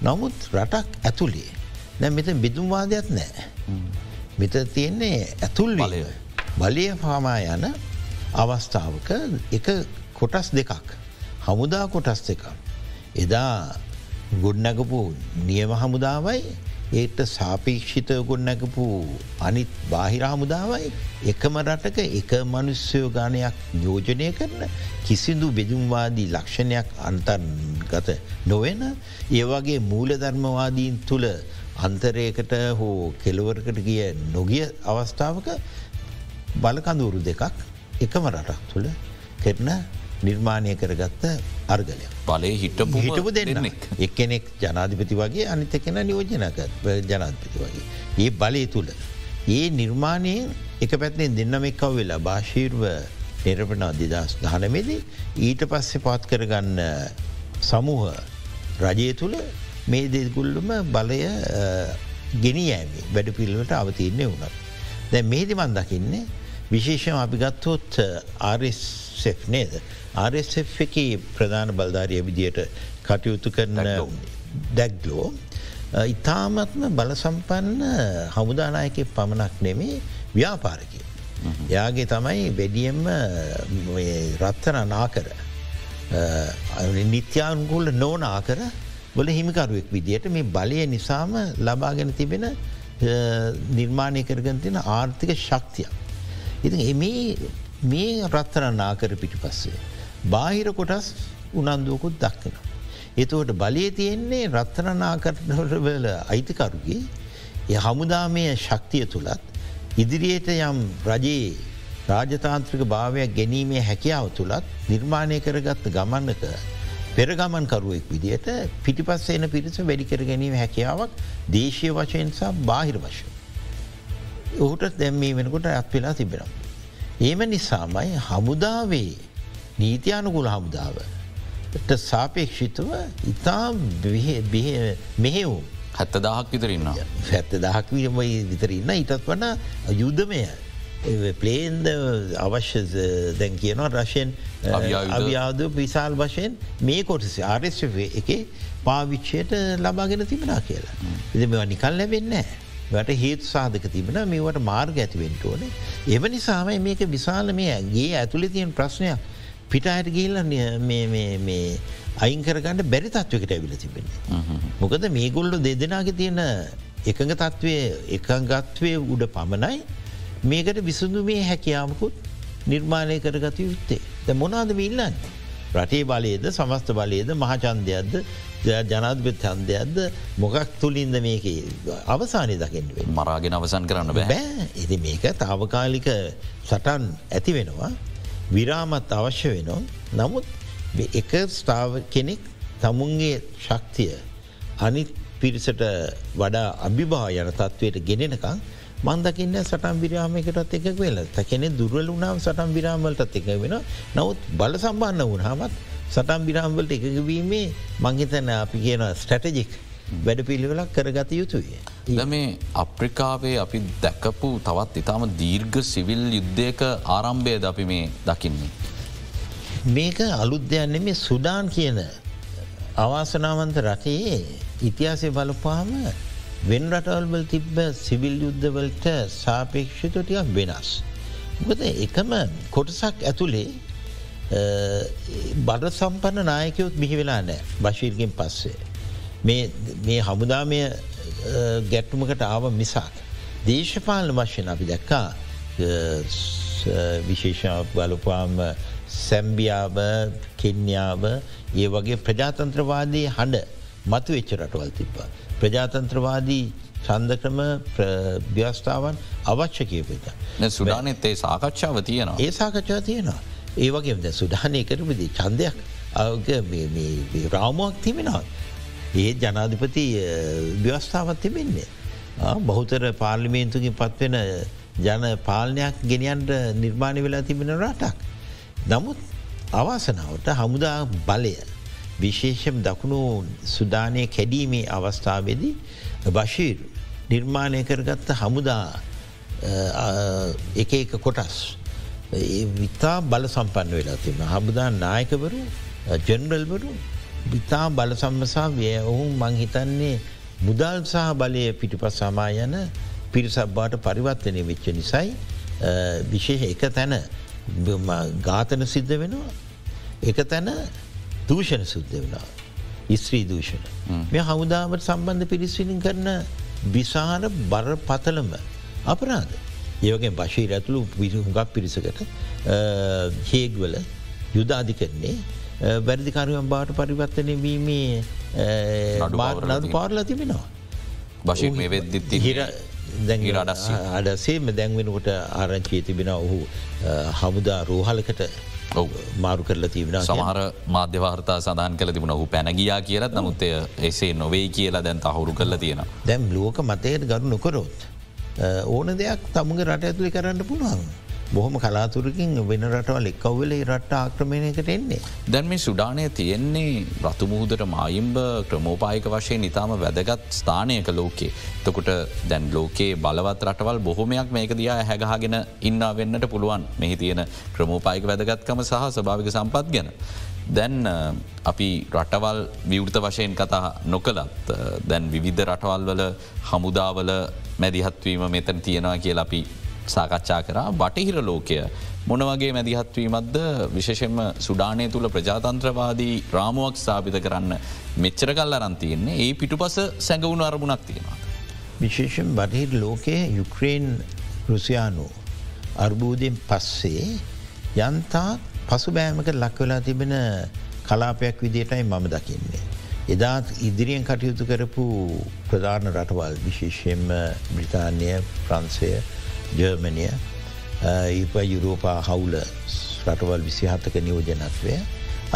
නමුත් රටක් ඇතුළේ නැ මෙත බිදුම්වාදයක් නෑ. මෙත තියෙන්නේ ඇතුල් බලය බලය පාමා යන අවස්ථාවක එක කොටස් දෙකක්. හමුදා කොටස් දෙකක්. එදා ගොඩනැගපු නියම හමුදාවයි ඒට සාපේක්ෂිත ගොඩනැගපු අනිත් බාහිර හමුදාවයි එකම රටක එක මනුස්්‍යයෝ ගානයක් යෝජනය කරන කිසිදු බෙදුම්වාදී ලක්ෂණයක් අන්තර්ගත නොවෙන ඒවගේ මූල ධර්මවාදීන් තුළ අන්තරයකට හෝ කෙලවරකට ගිය නොගිය අවස්ථාවක බලකඳුරු දෙකක් එකම රටක් තුළ කෙරන නිර්මාණය කරගත්ත අර්ගලය බලය හිටපු හිටපු දෙන්න එක්කෙනෙක් ජනාධිපති වගේ අනිත කෙන නියෝජනක ජනාධපති වගේ. ඒ බලය තුළ. ඒ නිර්මාණයෙන් එක පැත්නේ දෙන්නමෙක්කව වෙලා භාශීර්ව නිරපන අධිදස් දහනමේදී ඊට පස්සෙ පාත් කරගන්න සමූහ රජය තුළ මේ දෙගුල්ලම බලය ගෙනියෑමේ වැඩ පිල්ලට අවතියන්නේ වුණත්. දැ මේදි මන් දකින්නේ විශේෂම අපිගත්තොත් ආර්ෙක් නේද. ආර්F එක ප්‍රධාන බල්ධාරය විදියට කටයුතු කරන දැක්ලෝ. ඉතාමත්ම බලසම්පන්න හමුදානායක පමණක් නෙමේ ව්‍යාපාරකය. යාගේ තමයි වැඩියම්ම රත්තන නාකර නිත්‍යාන්ගුල නෝනාකර වල හිමිකරුවෙක් විදියට මේ බලය නිසාම ලබාගෙන තිබෙන නිර්මාණය කරගන තින ආර්ථික ශක්තියක්. ඉති මේ රත්තරන්න ආකර පිටි පස්සේ. බාහිර කොටස් උනන්දුවකුත් දක්කෙන. එතුවට බලය තියෙන්නේ රත්තරනාකරවල අයිතිකරුගේ ය හමුදාමය ශක්තිය තුළත් ඉදිරියට යම් රජයේ රාජතාන්ත්‍රික භාවයක් ගැනීමේ හැකියාව තුළත් නිර්මාණය කරගත්ත ගමන්නක පෙරගමන්කරුවෙක් විදියට පිටිපස් එන පිරිස වැඩිකර ගැනීම හැකියාවක් දේශය වශයෙන් සහ බාහිර වශය. ඔහුට දැම්මී වෙනකොට ඇත් වෙලා තිබෙනම්. ඒම නිසාමයි හමුදාවේ නීතියානුකුල හමුදාව. සාපේක්ෂිතව ඉතා මෙහෙවුම් හැත්ත දහක් විතරන්න. හැත්ත දහක් විතරන්න ඉටත් වන යුද්ධමය පලේන්ද අවශ්‍ය දැන් කියනවා රශයෙන් අවියාද විශාල් වශයෙන් මේ කොටස ආරස් එක පාවිච්චයට ලබාගෙන තිබෙනා කියලා. ඉති මෙ නිකල් ලැබෙන්න ට හේතු සාධක තිබෙන මේවට මාර්ග ඇතිවෙන්ට ඕන. එම නිසාම මේක විශාල මේ ඇගේ ඇතුළි තියෙන් ප්‍රශ්නයක් පිට අයට ගිල්ල අයිංකරගන්න බැරි තත්වකට ඇවිල තිබෙන්නේ. මොකද මේ ගොල්ලු දෙදෙනගේ තියෙන එකඟ තත්ත්වය එකගත්වය උඩ පමණයි මේකට විසඳු මේ හැකියාමකුත් නිර්මාණය කරගත යුත්තේ. ද මොනාද මිල්ලන්න. රටේ බලයද සමස්ත බලයද මහචන්දයක්ද ජනාධපත් හන්දයක්ද මොකක් තුළින්ද මේක අවසානය දකිෙන්ුවේ මරාගෙන අවසන් කරන්න බෑ. එති මේක තාවකාලික සටන් ඇති වෙනවා. විරාමත් අවශ්‍ය වෙනවා. නමුත් එක ස්ථාව කෙනෙක් තමුන්ගේ ශක්තිය අනිත් පිරිසට වඩා අභිභා යන තත්ත්වයට ගෙනෙනකං මන්දකින්න සටම් විරාමයකටත් එක වෙල තැකෙනෙ දුර්වල වුණාම් සටම් විරාමවලටත් එක වෙන නවත් බල සම්බන්න වුණහමත් සටම් විරාම්වලට එකගවීමේ මංහිතන අපි කියන ස්ටටජික් වැඩ පිළිවෙලක් කරගත යුතුය. ද මේ අප්‍රිකාවේ අපි දැකපු තවත් ඉතාම දීර්ඝ සිවිල් යුද්ධයක ආරම්භයද අපි මේ දකින්නේ. මේක අලුද්‍යයන්න මේ සුඩාන් කියන අවාසනාවන්ත රටේ ඉතිහාසය බලපාම වෙන් රටවල්වල් තිබ්බ සිවිල් යුද්ධවලට සාපේක්ෂිත ටියක් වෙනස්. මොකද එකම කොටසක් ඇතුළේ බඩ සම්පන්න නායකයොත් බිහි වෙලා නෑ බශීර්ගෙන් පස්සේ. මේ හමුදාමය ගැට්ටුමකට ආව මිසාක්. දේශපාලන වශයෙන් අපි දැක්කා විශේෂ බලපාම සැම්බියාව කෙන්යාව ඒ වගේ ප්‍රජාතන්ත්‍රවාදයේ හඬ මතු වෙච්ච රටවල් තිබ්බා. ප්‍රජාතන්ත්‍රවාදී සන්දක්‍රම ව්‍යස්ථාවන් අවශ්‍ය කියපත. සුඩානෙත් ඒ සාකච්ඡාව තියෙනවා. ඒ සාකච්ඡා තියෙනවා. ඒ වගේ ද සුඩානය කරපදී චන්දයක් රාමුවක් තිබෙනවා. ඒ ජනාධිපති ව්‍යවස්ථාවත් තිබෙන්නේ. බහුතර පාර්ලිමේන්තුකින් පත්වෙන ජන පාලනයක් ගෙනියන්ට නිර්මාණය වෙලා තිබෙන රටක්. නමුත් අවාසනාවට හමුදා බලය විශේෂම් දකුණු සුදානය කැඩීමේ අවස්ථාවේදී බශීර් නිර්මාණය කරගත්ත හමුදා එක එක කොටස් විතා බල සම්පන්න වෙලා තිබ හමුදා නායකවරු ජනරල්වරු විතා බල සම්මසා වය ඔවුන් මංහිතන්නේ මුදල් සහ බලය පිටිපස් සමා යන පිරිසබ්බාට පරිවර්තනය වෙච්ච නිසයි විශේෂ එක තැන ගාතන සිද්ධ වෙනවා. එක තැන දූෂණ සුද්ධ වනා. ස්ත්‍රී දූෂණ. මෙ හමුදාවට සම්බන්ධ පිරිස්විලින් කරන විසාර බර පතලම අපරාධ. ඒවගේ බශී ඇතුළු විහුගක් පිරිසකට හේගවල යුදාධි කරන්නේ වැරදිකාරුවන් බාට පරිවර්තනය වීමේ නඩු පාරලා තිබෙනවා. බශී මේ වෙද්දිත් හිර අඩසේම දැන්වෙනකොට ආරංචිය තිබෙන ඔහු හමුදා රෝහලකට මාරු කරලා තිබෙන සමහර මාධ්‍යවාර්තා සඳහන් කල තිබුණ ඔහු පැනගියා කියලත් නමුත්තය එසේ නොවේ කියලා දැන් අහුරු කරලා තියෙන. දැම් ලෝක මතයට ගරු නොකරොත්. ඕන දෙයක් තමුගේ රට ඇතුළි කරන්න පුළුවන්. බොහොම කලාතුරකින් වෙන රටවල් එක්කවල රට ආක්‍රමණයකට එන්නේ. දැන් මේ සුඩානය තියෙන්නේ රතුමුහදට මායිම්බ ක්‍රමෝපායක වශයෙන් ඉතාම වැදගත් ස්ථානයක ලෝකේ. තකොට දැන් ලෝකයේ බලවත් රටවල් බොහොමයක් මේක දයා හැගහගෙන ඉන්න වෙන්නට පුළුවන් මෙහි තියෙන ක්‍රමෝපායික වැදගත්කම සහ ස්භාවික සම්පත් ගැන. දැන් අපි රටවල් විවෘත වශයෙන් කතා නොකළත් දැන් විවිධ රටවල් වල හමුදාවල මැදිහත්වීම මෙතන තියෙනවා කියලා අපි සාකච්ඡා කරා බටහිර ලෝකය මොනවගේ මැදිහත්වීමත්ද විශෂෙන්ම සුඩානය තුළ ප්‍රජාතන්ත්‍රවාදී රාමුවක් ස්ථාපිත කරන්න මෙච්චර කල් අරන්තියන්නේ ඒ පිටුපස සැඟවුණු අරමුණක් තියෙනවා. විශේෂෙන් බටහිර ලෝකයේ යුක්‍රේන් රුසියානු අර්බූධයෙන් පස්සේ යන්තා පසු බෑමක ලක්වෙලා තිබෙන කලාපයක් විදියටයි මම දකින්නේ. එදාත් ඉදිරියෙන් කටයුතු කරපු ප්‍රධාන රටවල් විශේෂයෙන්ම බ්‍රිතාන්‍ය ප්‍රන්සය ජර්මණය ඒප යුරෝපා හවුල රටවල් විසිහතක නියෝජනත්වය.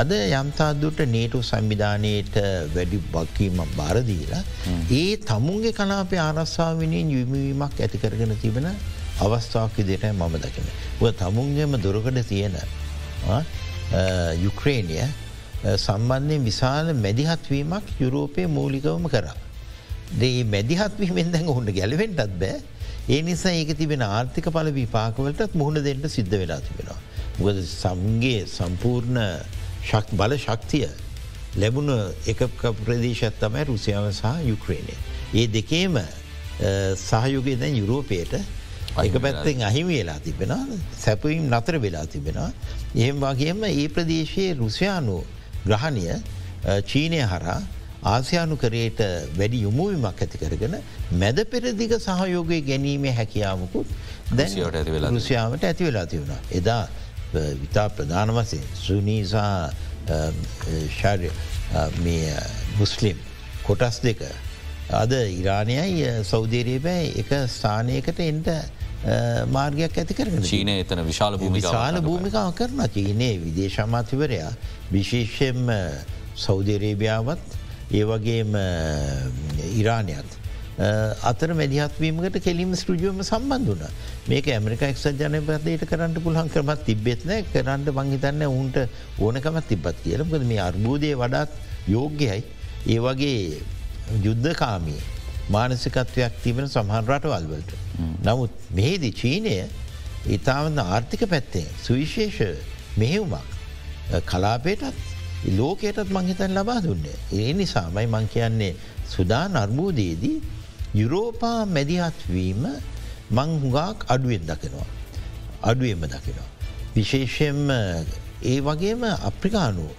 අද යම්තාදුට නේටු සංවිධානයට වැඩි බක්කීම බාරදීලා ඒ තමුන්ගේ කලාපේ ආරස්සාාවනින් යුමවීමක් ඇතිකරගෙන තිබෙන අවස්ථාවක් විදිට මම දකින. තමුන්ගේම දුරකට තියෙන යුක්‍රේණය සම්බන්ධයෙන් විශාල මැදිහත්වීමක් යුරෝපය මූලිකවම කරා. දේ මැදිහත්වීමෙන් දැඟ හොට ගැලවෙන්ටත් බෑ ඒ නිසා ඒක තිබෙන ආර්ථික පල විපාකවලටත් මුහුණ දෙන්නට සිද්ධ වෙලා තිබෙනවා. ගද සම්ගේ සම්පූර්ණ බල ශක්තිය ලැබුණ එක ප්‍රදේශත් තමයි රුසියාව සහ යුක්‍රේණය. ඒ දෙකේම සහයුගේ දැන් යුරෝපයට එක පැත්තෙන් අහිම වෙලා තිබෙන සැපවීම් නතර වෙලා තිබෙනවා. එහෙම වගේම ඒ ප්‍රදේශයේ රුසියානු ග්‍රහණය චීනය හරා ආසියානු කරයට වැඩි යොමුවීමක් ඇති කරගෙන මැද පෙරදිග සහයෝගය ගැනීමේ හැකියාවකුත් දැ රුසියාවට ඇති වෙලා තිවුණා. එදා විතා ප්‍රධාන වසේ සුනීසා මුස්ලිම් කොටස් දෙක. අද ඉරාණයයි සෞදේරේබෑ එක ස්ථානයකට එන්ට මාර්ගයක් ඇති කරන චීනය එතන විශාල විශාල භූමිකාව කරන චීනයේ විදේශමාතිවරයා විශේෂයෙන්ම සෞදරේභාවත් ඒ වගේම ඉරාණයත්. අතර මැදිහත්වීමකට කෙලිම ස්ටජුවම සම්බන්ධ වන මේක ඇමරික එක්ෂ ජනපතයට කරන්න පුළහන් කරමත් තිබෙත්න කරන්න මංහිතන්න උන්ට ඕනකමත් තිබත් කියලමකද මේ අර්බූදය වඩාත් යෝග්‍යයි ඒ වගේ යුද්ධකාමී මානසිකත්වයක් තිබෙන සමහන් රටවල්වලට. නමුත් මෙහිදී චීනය ඉතාවන්න ආර්ථික පැත්තේ සුවිශේෂ මෙහෙවුමක් කලාපේටත් ලෝකයටත් මංහිතන් ලබා දුන්නේ. ඒ නිසාමයි මං කියන්නේ සුදා නර්බූදයේදී යුරෝපා මැදිහත්වීම මං හුඟාක් අඩුවෙන් දකිනවා. අඩුවෙන්ම දකිනවා. විශේෂයෙන්ම ඒ වගේම අප්‍රිකානුව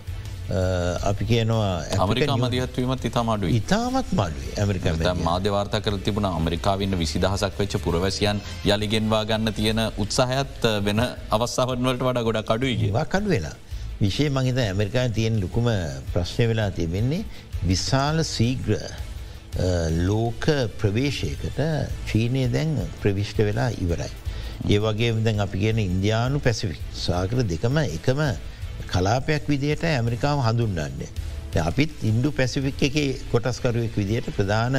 අපි කියනවා ඇමරිකා මදිහත්වීමත් ඉතාමඩු ඉතාමත් මඩුවේ ඇමරික මාධ්‍යවාර්තා කර තිබුණ අමරිකාවන්න විසිදහසක් වෙච්ච පුරවැසියන් යළිගෙන්වා ගන්න තියෙන උත්සාහයත් වෙන අවස්සාහවන්වලට වඩා ගොඩක් අඩුයි කඩු වෙලා. විශෂය මහිත ඇමරිකාන් තියෙන ලොකුම ප්‍රශ්නය වෙලා තිබෙන්නේ විශාල සීග්‍ර ලෝක ප්‍රවේශයකට චීනය දැන් ප්‍රවිෂ්ට වෙලා ඉවරයි. ඒ වගේ දැන් අපි කියන ඉන්දයානු පැසිෆික් සාකර දෙකම එකම කලාපයක් විදියට ඇමරිකාව හඳුන්ඩන්නේ. අපිත් ඉන්ඩු පැසිෆික් එක කොටස්කරුවෙක් විදියට ප්‍රධාන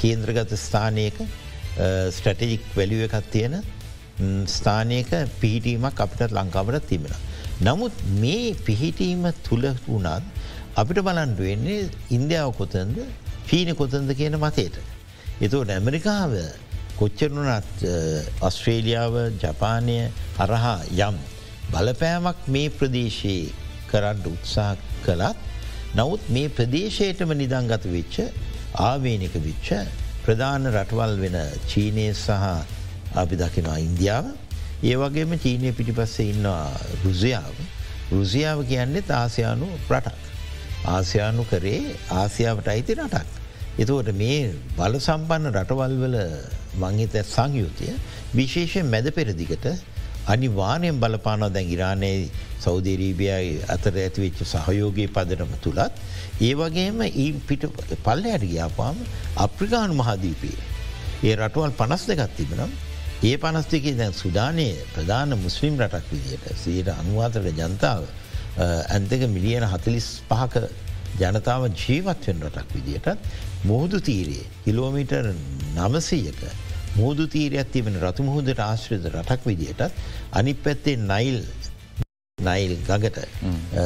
කේන්ද්‍රගත ස්ථානයක ස්ටටජික් වැලිුව එකත් තියෙන ස්ථානයක පිහිටීමක් අපිට ලංකාවට තිබෙන. නමුත් මේ පිහිටීම තුළ වුණත් අපිට බලන්ඩ වෙන්නේ ඉන්දියාව කොතන්ද චීන කොතන්ද කියන මතයට. එතවට ඇමරිකාව කොච්චරුණත් ඔස්ට්‍රේලියාව ජපානය හරහා යම් බලපෑමක් මේ ප්‍රදේශයේ කරන්න උත්සා කළත් නවත් මේ ප්‍රදේශයටම නිදංගත වෙච්ච ආවේනික විච්ච ප්‍රධාන රටවල් වෙන චීනය සහ අපි දකිනවා ඉන්දියාව ඒ වගේම චීනය පිටිපස්සේ ඉන්නවා රුසියාව රුසියාව කියන්නේ ආසියානු ප්‍රටක්. ආසියානු කරේ ආසියාවට අයිති රටක්. එතවට මේ බල සම්පන්න රටවල් වල මංහිත සංයුතිය විශේෂයෙන් මැද පෙරදිකට අනිවානයෙන් බලපානව දැන් ඉරානයේ සෞදරීබියයි අතර ඇතිවෙච්ච සහයෝගයේ පදනම තුළත් ඒ වගේම ඒ පිට පල්ල අයට ගියාපාම අප්‍රිකානු මහදීපයේ ඒ රටවල් පනස් දෙකත් තිබෙනම් ඒ පනස්තිකේ දැන් සුදානය ප්‍රධාන මුස්ලිම් රටක් විදියට සයට අනුවාතර ජනතාව ඇන්තක මිලියන හතලිස් පහක ජනතාව ජීවත්වෙන් රටක් විදියටත් මුහුදු තීරයේ කිලෝමිටර් නමසීයක මුහුදු තීරයක් තිබෙන රතු මුහුදට ආශ්‍රිත රටක් විදියටත් අනි පැත්තේ නයිල් නයිල් ගගට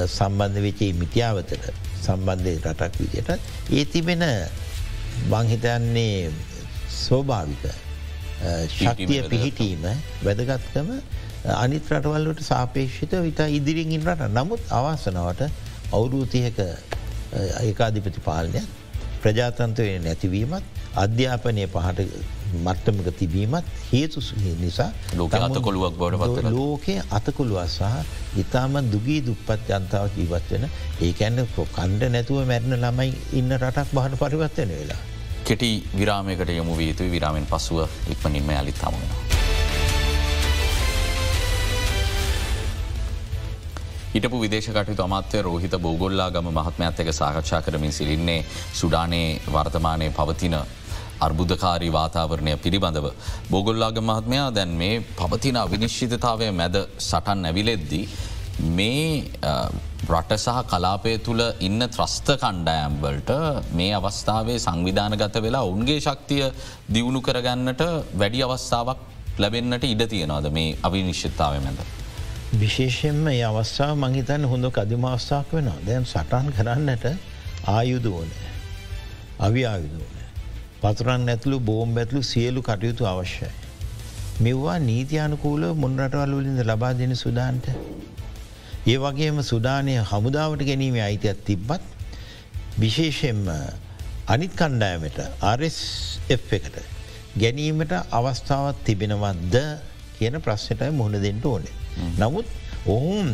සම්බන්ධ වෙචේ මිටියාවතට සම්බන්ධය රටක් විදියට ඒ තිබෙන බංහිතන්නේ ස්වභාවික ශක්තිය පිහිටීම වැදගත්කම අනිත් රටවල්ලට සාපේක්ෂිත විතා ඉදිරිින් ඉන්නට නමුත් අවාසනාවට අවුරූතියක ඒකාධිපති පාලනය ප්‍රජාතන්ත්වය නැතිවීමත් අධ්‍යාපනය පහට මට්ටමක තිබීමත් හේතු නිසා ලෝක අතකොළුවක් බවට ලෝකයේ අතකොළුව සහ ඉතාම දුගී දුප්පත් ජනතාව ජීවත් වෙන ඒකැන්න කණ්ඩ නැතුව මැරණ ළමයි ඉන්න රටක් බහට පරිවත්වන වෙලා. කෙටි විරාමයකට යොමු වී යුතු විරාමෙන් පසුව ඉක්මනින්ම යළිත් හමුණෙනවා. හිටපු විදේශකටයුතු අමාත්‍ය රෝහිත බෝගොල්ලා ගම මහත්මඇත් එක සාකච්ඡා කරමින් සිරින්නේ සුඩානයේ වර්තමානය පවතින අර්බුධකාරී වාතාවරණය පිළිබඳව. බෝගොල්ලාග මහත්මයා දැන් මේ පවතින අවිනිශ්චිතතාවය මැද සටන් ඇවිලෙද්දී මේ රට සහ කලාපය තුළ ඉන්න ත්‍රස්ත කණ්ඩායම්වලට මේ අවස්ථාවේ සංවිධානගත වෙලා උන්ගේ ශක්තිය දියුණු කරගන්නට වැඩි අවස්ථාවක් ලැබෙන්න්නට ඉඩ තියෙනවාද මේ අවිනිශ්චිත්තාව මැද. විශේෂෙන්ම ඒ අවස්ථාව මංහිතන්න හොඳ කදිම අවස්ථාවක් වෙන දැන් සටන් කරන්නට ආයුද ඕන අවි ආයුදෝන. පතුරන් ඇතුළු බෝම් ඇතුළු සියලු කටයුතු අවශ්‍යයි. මෙව්වා නීතියානකූල මොන්රටවල් වලින්ද ලබා දෙන සුදාන්ට ඒ වගේම සුඩානය හමුදාවට ගැනීම අයිතියක් තිබ්බත් විශේෂෙන්ම අනිත් කණ්ඩායමට RSF එකට ගැනීමට අවස්ථාවත් තිබෙනවත්ද කියන ප්‍රශ්නටයි මුහුණ දෙෙන්ට ඕනේ. නමුත් ඔහුම්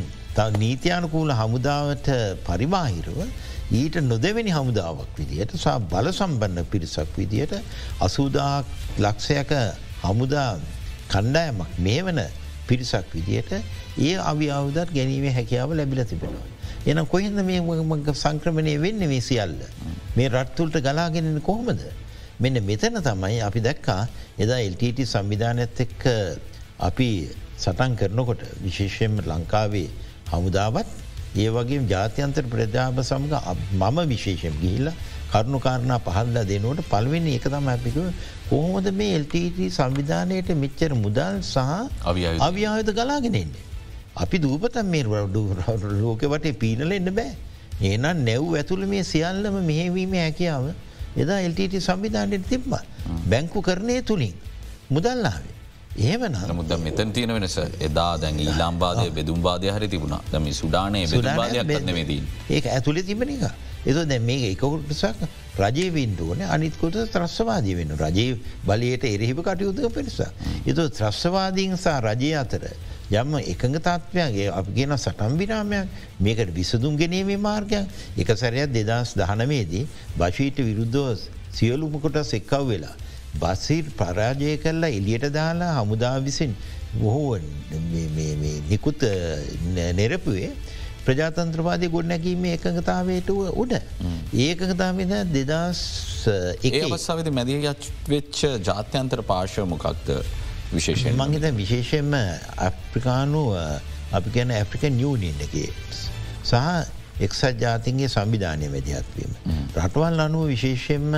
නීතියානකූල හමුදාවට පරිබාහිරුව ඊට නොදෙවැනි හමුදාවක් විදියට සා බල සම්බන්න පිරිසක් විදියට අසූදාක් ලක්ෂයක හමුදා කණ්ඩායමක් මේ වන පිරිසක් විදියට ඒ අවියවදත් ගැනීම හැකියාව ලැබිල තිබෙනවා. එන කොහෙද මේ සංක්‍රමණය වෙන්න මේ සියල්ල. මේ රත්තුල්ට ගලාගෙනන කොහොමද. මෙන්න මෙතන තමයි අපි දැක්කා එදා එල්ටට සංවිධානඇත් එක්ක අපි සටන් කරනකොට විශේෂයෙන් ලංකාවේ හමුදාවත් ඒ වගේ ජාත්‍යන්තර ප්‍රජාප සමඟ මම විශේෂෙන් ගිහිල්ල කරුණු කාරණා පහල්ල දෙනුවට පල්වෙනි එක තම අපික කොහොමද මේ එල්ටට සංවිධානයට මෙච්චර මුදල් සහ අවියායත ගලාගෙනෙන්නේ. අපි දූපතන් මේ ලෝක වටේ පීනල එන්න බෑ. ඒනම් නැව් ඇතුළ මේ සියල්ලම මෙහෙවීම හැකියාව එදා එල්ටට සංවිධානයට තිබ්බ. බැංකු කරණය තුළින් මුදල්ලාවේ. ඒවන මුද මෙතන් තියෙන වෙනස එදා දැන් ඊලාම්බාදය බෙදුම්බාදය හරි තිබුණ දම සුඩානය බෙදුම්බාදයක් නෙවෙදී ඒක ඇතුළෙ තිබෙන එක. එත දැ මේ එකකොටසක් රජය වින්ඩුවන අනිත්කොට ත්‍රස්වාදී වෙන රජයේ බලයට එරෙහිව කටයුතුක පිරිසා. එතු ත්‍රස්වාදීන් සා රජය අතර යම්ම එකඟ තත්වයන්ගේ අපි ගෙන සටම් විරාමයක් මේකට විසදුම් ගැනීමේ මාර්ගයක් එක සැරයක් දෙදස් දහනමේදී බශීට විරුද්ධෝ සියලුමකොට සෙක්කව් වෙලා. බස්සිර් පරාජය කරලා එලියට දාලා හමුදා විසින් බොහෝ නිකුත් නෙරපුවේ ප්‍රජාතන්ත්‍රවාදය ගොඩනැකීම එකඟතාවයට උඩ. ඒකතාමද දෙදස් ඒ අවස්සාවිද මැදිගත් වෙච්ච ජාත්‍යන්තර පාර්ශවමොකක්ද විශේෂය මංහිත විශේෂයෙන්ම අප්‍රිකානු අපි ගැන ඇෆ්‍රිකන් නිියනින් එක සහ එක්සත් ජාතින්ගේ සංවිධානය මැදිහත්වීම. රටවල් අනුව විශේෂයෙන්ම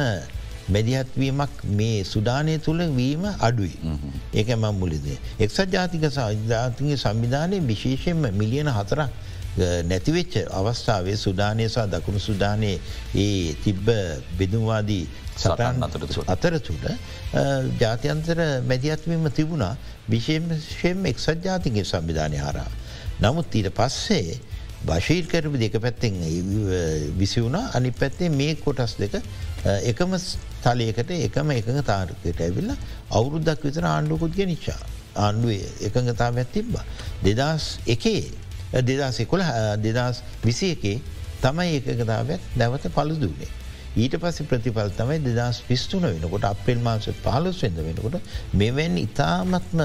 මැදිහත්වීමක් මේ සුඩානය තුළ වීම අඩුයි. ඒක මං මුලිදේ. එක්සත් ජාතික ජාතිගේ සංවිධානය විශේෂයෙන්ම මිලියන හතරක් නැතිවෙච්ච අවස්ථාවේ සුඩානයසා දකුණු සුඩානයේ ඒ තිබ්බ බෙදුවාදී සටන් අතරතුට ජාතියන්තර මැදිහත්වීම තිබුණා විශේෂයෙන් එක්සත් ජාතිගේ සංවිධානය හරා. නමුත් ඊට පස්සේ බශීර් කරපු දෙක පැත්තෙන් විසි වුණා අනි පැත්තේ මේ කොටස් දෙක එකම තලයකට එකම එකඟ තාරකයට ඇවිල්ල අවුරුද්දක් විතර ආණ්ඩුකුත් ගෙනනිච්චා ආණ්ඩුවේ එකඟතාවයක් තිබ්බා. දෙදස් එකේ දෙදස් එකොළ දෙදස් විසි එකේ තමයි එකගතාවයක් නැවත පළුදුනේ. ඊට පස්ස ප්‍රතිපල් තමයි දෙදස් පිස්තුන වෙනකොට අපෙල් මාස පහලොස් වෙද වෙනකොට මෙවැන් ඉතාමත්ම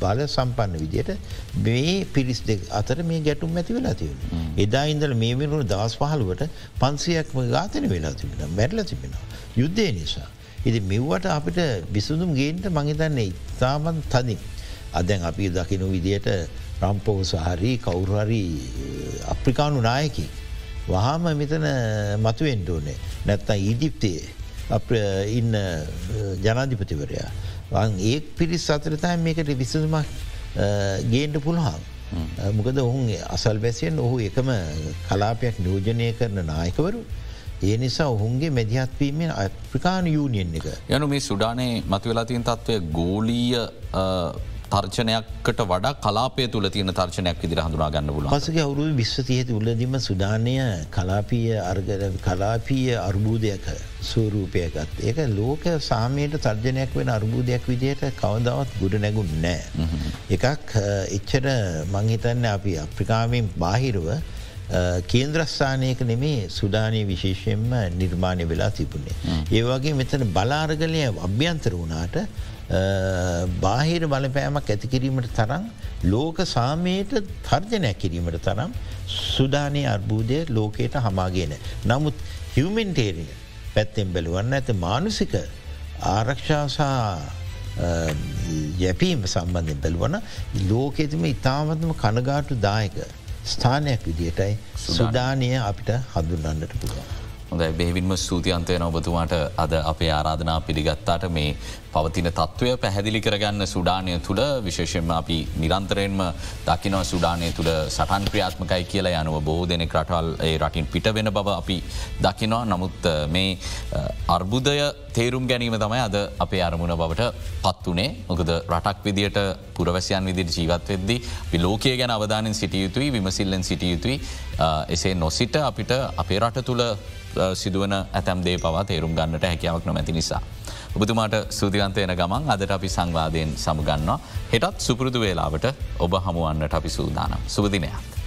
බල සම්පන්න විදියට මේ පිරිස් දෙ අතර මේ ගැටුම් ඇති වෙලා තිවුණ. එදා ඉන්දල මේ වෙනුණු දවස් පහළුවට පන්සියක්ම ගාතන වෙලා තිබෙන මැරල තිබෙනවා. යුද්ධය නිසා. ඉති මෙව්වට අපිට විසුදුම් ගේන්ට මහිතන්නේ ඉතාමන් තදින්. අදැන් අපි දකිනු විදියට රම්පෝසහරි කවුරහරි අප්‍රිකානු නායකි. වහාම මෙතන මතුවෙන්ට ඕනේ නැත්තන් ඊජිප්තයේ අප ඉන්න ජනාධිපතිවරයා. ඒ පිරිස් අතරතයි මේකට විසඳමක් ගේන්ට පුළහම්. මොකද ඔහුන් අසල් බැසියෙන් ඔහු එකම කලාපයක් නියෝජනය කරන නායකවරු ඒ නිසා ඔහුන්ගේ මැදිහත්වීමෙන් අප්‍රිකාන යූනියන් එක. යනු මේ සුඩානේ මතුවෙලාතින් තත්ත්වය ගෝලීය තර්චනයක්කට වඩා කලාපය තුළ තියෙන තර්චනයක් විදිර හඳුනා ගන්න පුල පසගේ අවුරුදු විශ්වතියති උල්ලදිම සුදානය කලාපීය අර්ගර කලාපීය අර්බූදයක සූරූපයකත් ඒක ලෝක සාමයට තර්ජනයක් වෙන අර්බූදයක් විදියට කවදාවත් ගුඩ නැගුන් නෑ. එකක් එච්චර මංහිතන්න අපි අප්‍රිකාවෙන් බාහිරුව කේන්ද්‍රස්ථානයක නෙමේ සුඩානය විශේෂයෙන්ම නිර්මාණය වෙලා තිබුණේ. ඒ වගේ මෙතන බලාර්ගලය අභ්‍යන්තර වුණාට බාහිර බලපෑමක් ඇතිකිරීමට තරම් ලෝක සාමයට තර්ජනයක් කිරීමට තරම් සුදානය අර්බූදය ලෝකයට හමාගෙන. නමුත් හිවමෙන්ටේරිය පැත්තෙන් බැලුවන්න ඇත මානුසික ආරක්ෂාසා යැපීම සම්බන්ධයෙන් බැලුවන ලෝකෙතිම ඉතාමත්ම කනගාටු දායක ස්ථානයක් විදියටයි සුදානය අපිට හඳුන්නන්නට පුළුවන්. හොඳයි. බෙහිවින්ම ස්තුතියන්තය නොබතුමාට අද අපේ ආරාධනා පිළිගත්තාට මේ පවතින තත්ත්වය පැහැදිලි කරගන්න සුඩානය තුළ විශේෂෙන්ම අපි නිරන්තරයෙන්ම දකිනව සුඩානය තුළ සටන් ක්‍රියාත්මකයි කියලා යනුව බෝ දෙනෙ රටල් ඒ රටින් පිට වෙන බව අපි දකිනවා. නමුත් මේ අර්බුදය තේරුම් ගැනීම තමයි අද අපේ අරමුණ බවට පත් වනේ. මොකද රටක් විදිට පුරවැසියන් විදිට ජීවත් වෙද්දි අපි ලෝකය ගැන අවධානෙන් සිටිය යුතුයි විමසිල්ලෙන් සිටිය යුතුයි. එසේ නොසිට අපිට අපේ රට තුළ සිදුවන ඇතැම් දේ පවා තේරුම් ගන්නට හැකියාවක් නොමැති නිසා. ඔබතුමාට සූතිවන්තයන ගමන් අදට අපි සංවාදයෙන් සමගන්නවා හෙටත් සුපුරුදු වේලාවට ඔබ හමුවන්නට අපි සූදානම්. සුපදිනයක්.